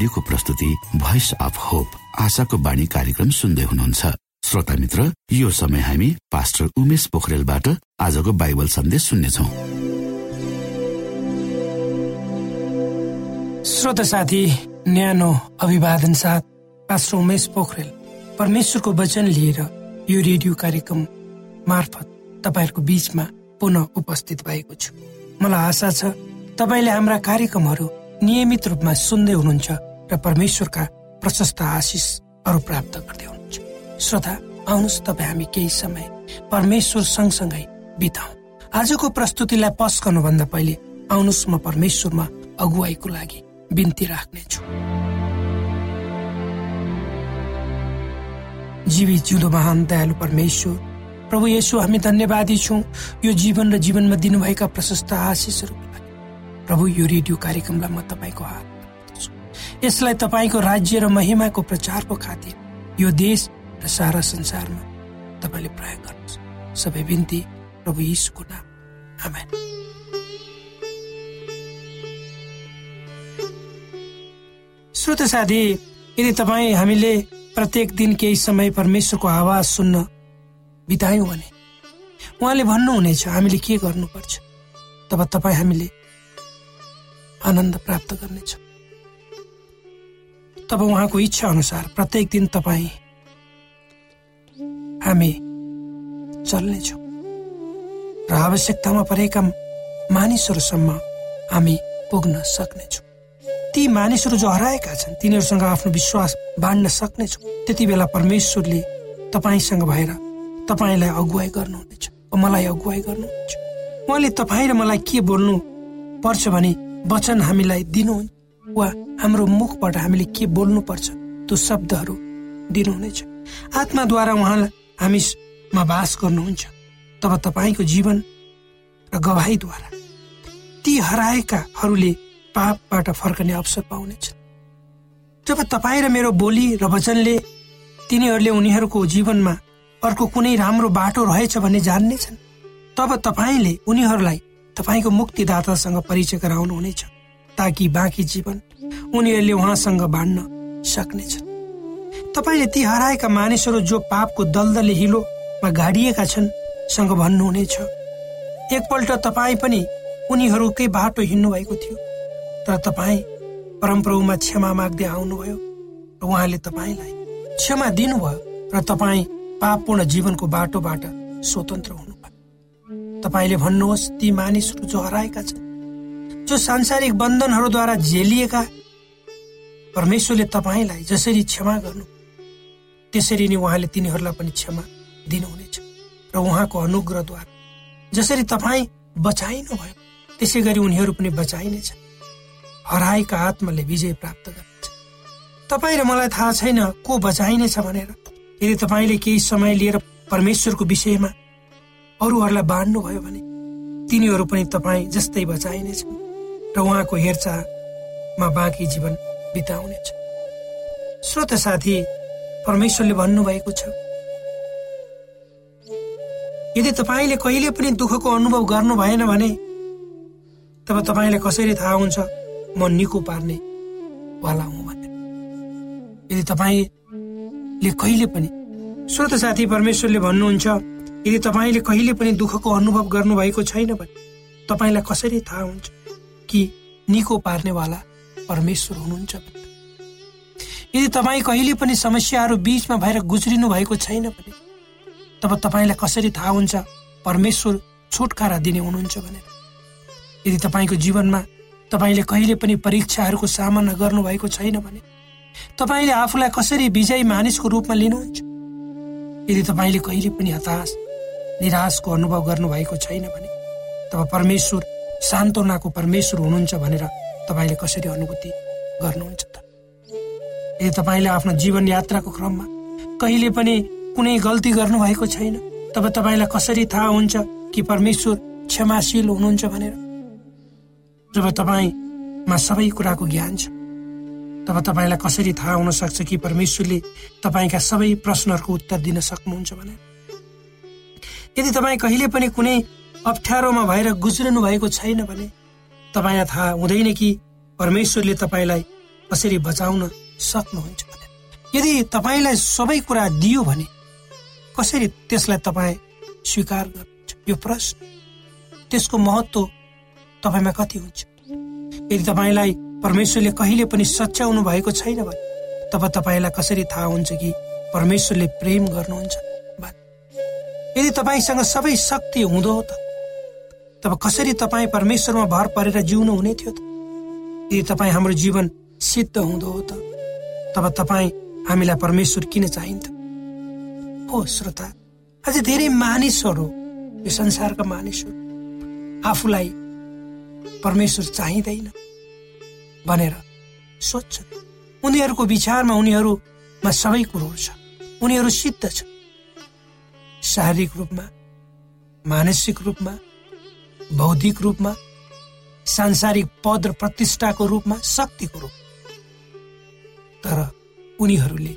रेडियोको प्रस्तुति voice of hope आशाको बाणी कार्यक्रम सुन्दै हुनुहुन्छ। श्रोता मित्र यो समय हामी पास्टर उमेश पोखरेलबाट आजको बाइबल सन्देश सुन्नेछौ। श्रोता साथी न्यानो अभिवादन साथ पास्टर उमेश पोखरेल परमेश्वरको वचन लिएर यो रेडियो कार्यक्रम मार्फत तपाईँहरूको बीचमा पुनः उपस्थित भएको छु। मलाई आशा छ तपाईँले हाम्रा कार्यक्रमहरू नियमित रूपमा सुन्दै हुनुहुन्छ। र परमेश्वरका प्रशस्त आशिषहरू प्राप्त गर्दै हुनुहुन्छ। श्रोता आउनुहोस् तपाईँ हामी केही समय परमेश्वर सँगसँगै बिताउ। आजको प्रस्तुतिलाई पस गर्नुभन्दा पहिले आउनुहोस् म परमेश्वरमा अगुवाईको लागि बिन्ती राख्नेछु। जीवी जिउँदो महान दयालु परमेश्वर प्रभु येसु हामी धन्यवादी छौँ। यो जीवन र जीवनमा दिनुभएका प्रशस्त आशिषहरूको लागि। प्रभु यो रेडियो कार्यक्रमलाई म तपाईँको हात यसलाई तपाईँको राज्य र महिमाको प्रचारको खातिर यो देश र सारा संसारमा तपाईँले प्रयोग गर्नुहोस्। सबै बिन्ती प्रभु यीशुको नाम। आमेन। श्रोत साथी यदि तपाईँ हामीले प्रत्येक दिन केही समय परमेश्वरको आवाज सुन्न बितायौँ भने उहाँले भन्नुहुनेछ हामीले के गर्नुपर्छ? तब तपाईँ हामीले आनन्द प्राप्त गर्नेछ। तब उहाँको इच्छा अनुसार प्रत्येक दिन तपाईँ हामी चल्नेछौँ र आवश्यकतामा परेका मानिसहरूसम्म हामी पुग्न सक्नेछौँ। ती मानिसहरू जो हराएका छन् तिनीहरूसँग आफ्नो विश्वास बाँड्न सक्नेछौँ। त्यति बेला परमेश्वरले तपाईँसँग भएर तपाईँलाई अगुवाई गर्नुहुनेछ मलाई अगुवाई गर्नुहुन्छ। उहाँले तपाईँ र मलाई के बोल्नु पर्छ भने वचन हामीलाई दिनु वा हाम्रो मुखबाट हामीले के बोल्नु पर्छ त्यो शब्दहरू दिनुहुनेछ। आत्माद्वारा उहाँलाई हामीमा बास गर्नुहुन्छ। तब तपाईँको जीवन र गवाईद्वारा ती हराएकाहरूले पापबाट फर्कने अवसर पाउनेछ। जब तपाईँ र मेरो बोली र वचनले तिनीहरूले उनीहरूको जीवनमा अर्को कुनै राम्रो बाटो रहेछ भन्ने जान्नेछन् तब तपाईँले उनीहरूलाई तपाईँको मुक्तिदातासँग परिचय गराउनुहुनेछ। ताकि बाँकी जीवन उनीहरूले उहाँसँग बाँड्न सक्नेछन्। तपाईँले ती हराएका मानिसहरू जो पापको दलदले हिलोमा गाडिएका छन् सँग भन्नुहुनेछ। एकपल्ट तपाईँ पनि उनीहरूकै बाटो हिँड्नु भएको थियो तर तपाईँ परमप्रभुमा क्षमा माग्दै आउनुभयो। र उहाँले तपाईँलाई क्षमा दिनुभयो र तपाईँ पापपूर्ण जीवनको बाटोबाट स्वतन्त्र हुनुभयो। तपाईँले भन्नुहोस् ती मानिसहरू जो हराएका छन् जो सांसारिक बन्धनहरूद्वारा झेलिएका परमेश्वरले तपाईँलाई जसरी क्षमा गर्नु त्यसरी नै उहाँले तिनीहरूलाई पनि क्षमा दिनुहुनेछ र उहाँको अनुग्रहद्वारा जसरी तपाईँ बचाइनु भयो त्यसै गरी उनीहरू पनि बचाइनेछ। हराएका आत्माले विजय प्राप्त गर्नेछ। तपाईँ र मलाई थाहा छैन को बचाइनेछ भनेर। यदि तपाईँले केही समय लिएर परमेश्वरको विषयमा अरूहरूलाई बाँड्नुभयो भने तिनीहरू पनि तपाईँ जस्तै बचाइनेछन्। र उहाँको हेरचाहमा बाँकी जीवन बिताउनेछ श्रोत साथी परमेश्वरले भन्नुभएको छ यदि तपाईँले कहिले पनि दुःखको अनुभव गर्नु भएन भने तब तपाईँलाई कसरी थाहा हुन्छ म निको पार्ने वाला हुँ भनेर यदि तपाईँ ले कहिले पनि श्रोत साथी परमेश्वरले भन्नुहुन्छ यदि तपाईँले कहिले पनि दुःखको अनुभव गर्नुभएको छैन भने तपाईँलाई कसरी थाहा हुन्छ? कि निको पार्नेवाला परमेश्वर हुनुहुन्छ। यदि तपाईँ कहिले पनि समस्याहरू बीचमा भएर गुज्रिनु भएको छैन भने तब तपाईँलाई कसरी थाहा हुन्छ परमेश्वर छुटकारा दिने हुनुहुन्छ भनेर? यदि तपाईँको जीवनमा तपाईँले कहिले पनि परीक्षाहरूको सामना गर्नुभएको छैन भने तपाईँले आफूलाई कसरी विजयी मानिसको रूपमा लिनुहुन्छ? यदि तपाईँले कहिले पनि हताश निराशको अनुभव गर्नुभएको छैन भने तब परमेश्वर सान्त्वनाको परमेश्वर हुनुहुन्छ भनेर तपाईँले कसरी अनुभूति गर्नुहुन्छ त? यदि तपाईँले आफ्नो जीवन यात्राको क्रममा कहिले पनि कुनै गल्ती गर्नुभएको छैन तब तपाईँलाई कसरी थाहा हुन्छ कि परमेश्वर क्षमाशील हुनुहुन्छ भनेर? जब तपाईँमा सबै कुराको ज्ञान छ तब तपाईँलाई कसरी थाहा हुन सक्छ कि परमेश्वरले तपाईँका सबै प्रश्नहरूको उत्तर दिन सक्नुहुन्छ भनेर? यदि तपाईँ कहिले पनि कुनै अप्ठ्यारोमा भएर गुज्रिनु भएको छैन भने तपाईँलाई थाहा हुँदैन कि परमेश्वरले तपाईँलाई कसरी बचाउन सक्नुहुन्छ भनेर यदि तपाईँलाई सबै कुरा दियो भने कसरी त्यसलाई तपाईँ स्वीकार गर्नुहुन्छ? यो प्रश्न। त्यसको महत्व तपाईँमा कति हुन्छ? यदि तपाईँलाई परमेश्वरले कहिले पनि सच्याउनु भएको छैन भने तब तपाईँलाई कसरी थाहा हुन्छ कि परमेश्वरले प्रेम गर्नुहुन्छ? यदि तपाईँसँग सबै शक्ति हुँदो त तब कसरी तपाईँ परमेश्वरमा भर परेर जिउनु हुने थियो त? यदि तपाईँ हाम्रो जीवन सिद्ध हुँदो हो त तब तपाईँ हामीलाई परमेश्वर किन चाहिन्थ्यो हो श्रोता अझै धेरै मानिसहरू यो संसारका मानिसहरू आफूलाई परमेश्वर चाहिँदैन भनेर सोध्छन् उनीहरूको विचारमा उनीहरूमा सबै कुरोहरू छ। उनीहरू सिद्ध छ। शारीरिक रूपमा मानसिक रूपमा बौद्धिक रूपमा सांसारिक पद र प्रतिष्ठाको रूपमा शक्तिको रूप। तर उनीहरूले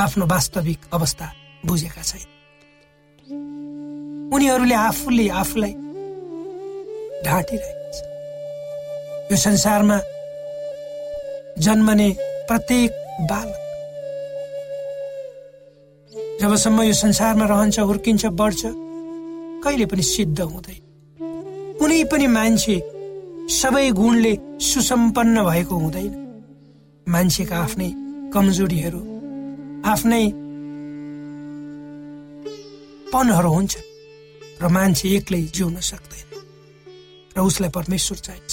आफ्नो वास्तविक अवस्था बुझेका छैन। उनीहरूले आफूले आफूलाई ढाँटिरहेका छ यो संसारमा जन्मने प्रत्येक बालक जबसम्म यो संसारमा रहन्छ हुर्किन्छ बढ्छ कहिले पनि सिद्ध हुँदैन। कुनै पनि मान्छे सबै गुणले सुसम्पन्न भएको हुँदैन। मान्छेका आफ्नै कमजोरीहरू आफ्नै पनहरू हुन्छ र मान्छे एक्लै जिउन सक्दैन। र उसलाई परमेश्वर चाहिन्छ।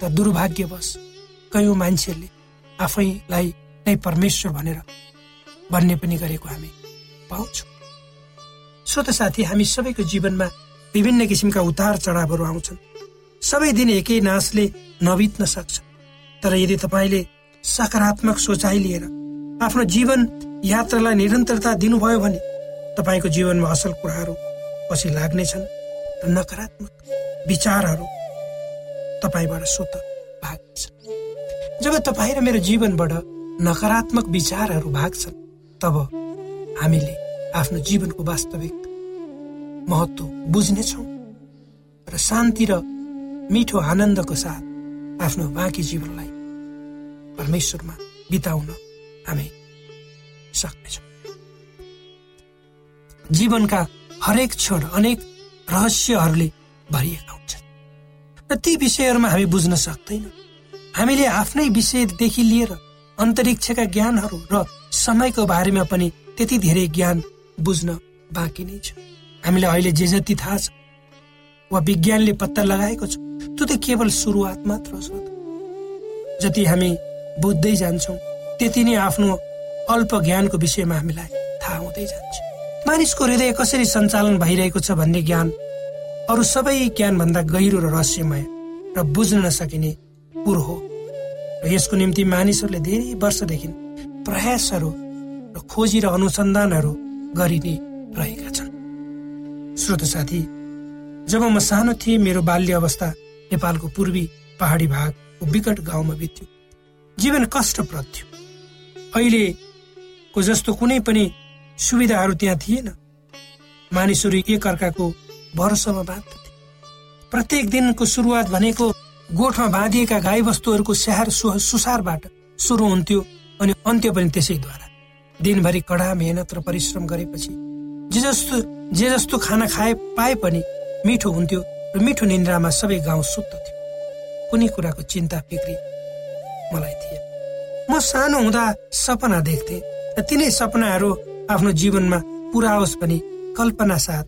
तर दुर्भाग्यवश कयौँ मान्छेहरूले आफैलाई नै परमेश्वर भनेर भन्ने पनि गरेको हामी पाउँछौँ। श्रोत साथी हामी सबैको जीवनमा विभिन्न किसिमका उतार चढावहरू आउँछन्। सबै दिन एकै नाशले नबित्न सक्छ। तर यदि तपाईँले सकारात्मक सोचाइ लिएर आफ्नो जीवन यात्रालाई निरन्तरता दिनुभयो भने तपाईँको जीवनमा असल कुराहरू पछि लाग्नेछन् र नकारात्मक विचारहरू तपाईँबाट स्वत भाग्छ जब तपाईँ र मेरो जीवनबाट नकारात्मक विचारहरू भाग्छन् तब हामीले आफ्नो जीवनको वास्तविक महत्व बुझ्नेछौँ र शान्ति र मिठो आनन्दको साथ आफ्नो बाँकी जीवनलाई परमेश्वरमा बिताउन हामी सक्नेछौँ। जीवनका हरेक क्षण अनेक रहस्यहरूले भरिएका हुन्छन्। र ती विषयहरूमा हामी बुझ्न सक्दैनौँ। हामीले आफ्नै विषयदेखि लिएर अन्तरिक्षका ज्ञानहरू र समयको बारेमा पनि त्यति धेरै ज्ञान बुझ्न बाँकी नै छ। हामीलाई अहिले जे जति थाहा छ वा विज्ञानले पत्ता लगाएको छ त्यो त केवल सुरुवात मात्र हो जति हामी बुझ्दै जान्छौँ त्यति नै आफ्नो अल्प ज्ञानको विषयमा हामीलाई थाहा हुँदै जान्छ। मानिसको हृदय कसरी सञ्चालन भइरहेको छ भन्ने ज्ञान अरू सबै ज्ञानभन्दा गहिरो र रहस्यमय र बुझ्न नसकिने कुरो हो। र यसको निम्ति मानिसहरूले धेरै वर्षदेखि प्रयासहरू र खोजी र अनुसन्धानहरू गरि नै रहेका श्रोत साथी जब म सानो थिएँ मेरो बाल्य अवस्था नेपालको पूर्वी पहाडी भागको विकट गाउँमा बित्यो। जीवन कष्टप्रद थियो। अहिलेको जस्तो कुनै पनि सुविधाहरू त्यहाँ थिएन। मानिसहरू एक अर्काको भरोसामा बाँध्दथे प्रत्येक दिनको सुरुवात भनेको गोठमा बाँधिएका गाईबस्तुहरूको स्याहार सुसारबाट सुरु हुन्थ्यो अनि अन्त्य पनि त्यसैद्वारा। दिनभरि कडा मेहनत र परिश्रम गरेपछि जे जस्तो जे जस्तो खाना खाए पाए पनि मिठो हुन्थ्यो र मिठो निन्द्रामा सबै गाउँ सुत्दथ्यो कुनै कुराको चिन्ता फिक्री मलाई थिए म सानो हुँदा सपना देख्थे र तिनै सपनाहरू आफ्नो जीवनमा पुरा होस् भने कल्पना साथ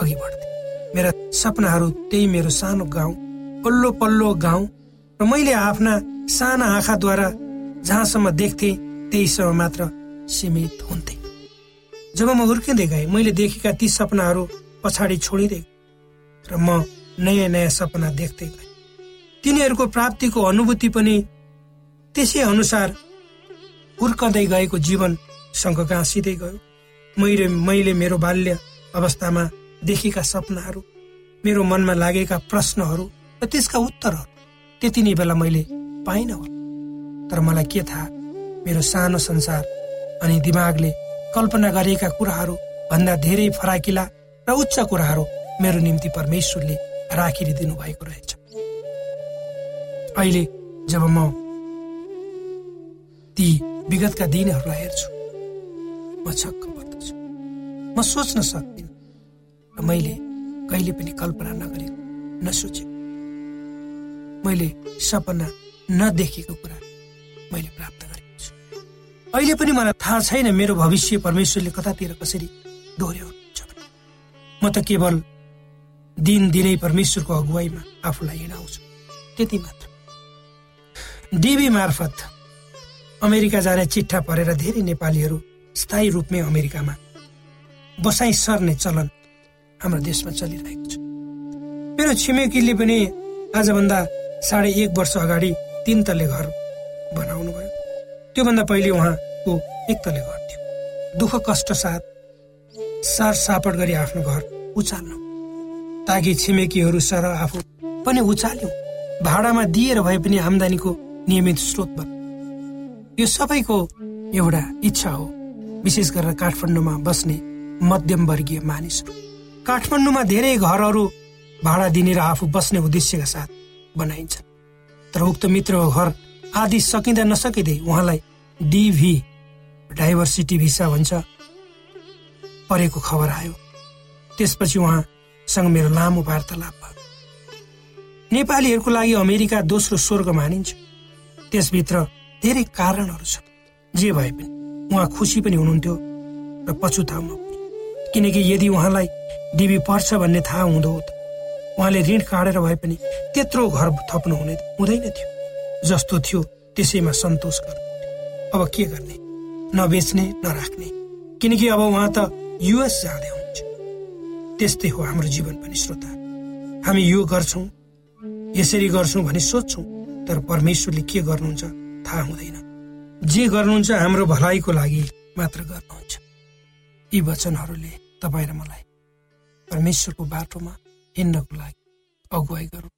अघि बढ्थे। मेरा सपनाहरू त्यही मेरो सानो गाउँ पल्लो पल्लो गाउँ र मैले आफ्ना साना आँखाद्वारा जहाँसम्म देख्थे त्यहीसम्म मात्र सीमित हुन्थे। जब म हुर्किँदै गएँ मैले देखेका ती सपनाहरू पछाडि छोडिँदै र म नयाँ नयाँ सपना देख्दै गएँ। तिनीहरूको प्राप्तिको अनुभूति पनि त्यसै अनुसार हुर्कँदै गएको जीवनसँग गाँसिँदै गयो। मैले मैले मेरो बाल्य अवस्थामा देखेका सपनाहरू मेरो मनमा लागेका प्रश्नहरू र त्यसका उत्तरहरू त्यति नै बेला मैले पाइनँ होला। तर मलाई के थाहा मेरो सानो संसार अनि दिमागले कल्पना गरिएका कुराहरू भन्दा धेरै फराकिला र उच्च कुराहरू मेरो निम्ति परमेश्वरले राखिदिनु भएको रहेछ। अहिले जब म ती विगतका दिनहरूलाई हेर्छु म छक्क पर्दछु म सोच्न सक्दिनँ र मैले कहिले पनि कल्पना नगरेको नसोचेको मैले सपना नदेखेको कुरा मैले प्राप्त अहिले पनि मलाई थाहा छैन मेरो भविष्य परमेश्वरले कतातिर कसरी दोहोऱ्याउनुहुन्छ म त केवल दिन दिनै परमेश्वरको अगुवाईमा आफूलाई हिँडाउँछु। त्यति मात्र। डिबी मार्फत अमेरिका जाने चिट्ठा परेर धेरै नेपालीहरू स्थायी रूपमै अमेरिकामा बसाइ सर्ने चलन हाम्रो देशमा चलिरहेको छ। मेरो छिमेकीले पनि आजभन्दा साढे एक वर्ष अगाडि तिन तले घर बनाउनु भयो त्योभन्दा पहिले उहाँको एक तले घर थियो। दुःख कष्ट साथ सार सापट गरी आफ्नो घर उचाल्नु। ताकि छिमेकीहरू सर आफू पनि उचाल्यौँ। भाडामा दिएर भए पनि आम्दानीको नियमित स्रोत बन यो सबैको एउटा इच्छा हो। विशेष गरेर काठमाडौँमा बस्ने मध्यम वर्गीय मानिसहरू। काठमाडौँमा धेरै घरहरू भाडा दिने र आफू बस्ने उद्देश्यका साथ बनाइन्छ तर उक्त मित्रको घर आदि सकिँदा नसकिँदै उहाँलाई डिभी डाइभर्सिटी भिसा भन्छ। परेको खबर आयो। त्यसपछि उहाँसँग मेरो लामो वार्तालाप भयो। नेपालीहरूको लागि अमेरिका दोस्रो स्वर्ग मानिन्छ। त्यसभित्र धेरै कारणहरू छन्। जे भए पनि उहाँ खुसी पनि हुनुहुन्थ्यो र पछुताउमा किनकि यदि उहाँलाई डिबी पर्छ भन्ने थाहा हुँदो त उहाँले ऋण काटेर भए पनि त्यत्रो घर थप्नु हुने हुँदैन थियो। जस्तो थियो त्यसैमा सन्तोष गर्नु। अब के गर्ने? नबेच्ने नराख्ने। किनकि अब उहाँ त युएस जाँदै हुनुहुन्छ। त्यस्तै हो हाम्रो जीवन पनि श्रोता। हामी यो गर्छौँ यसरी गर्छौँ भने सोध्छौँ तर परमेश्वरले के गर्नुहुन्छ थाहा हुँदैन। जे गर्नुहुन्छ हाम्रो भलाइको लागि मात्र गर्नुहुन्छ। यी वचनहरूले तपाईँ र मलाई परमेश्वरको बाटोमा हिँड्नको लागि अगुवाई गरौँ।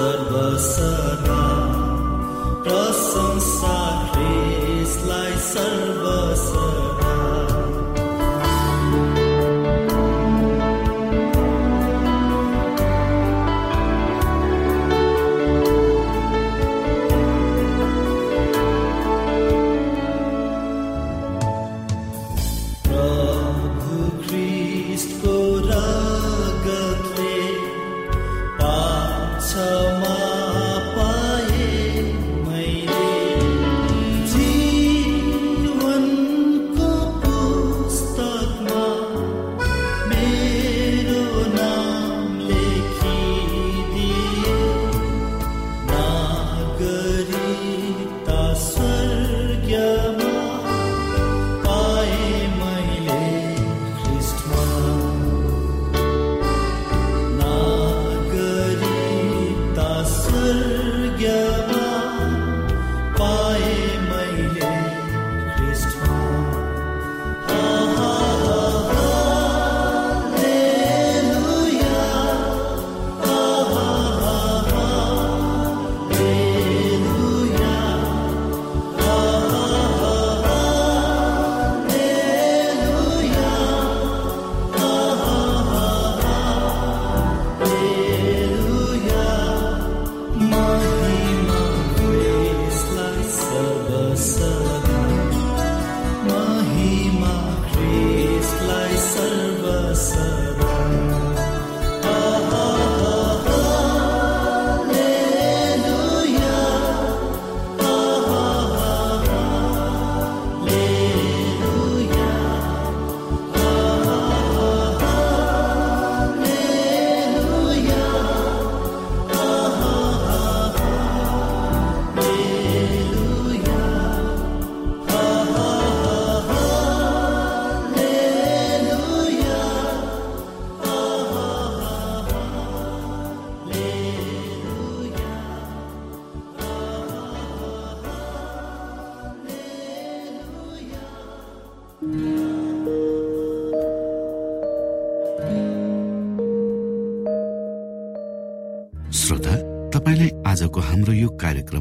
सर्वसदा प्रशंसा सर्व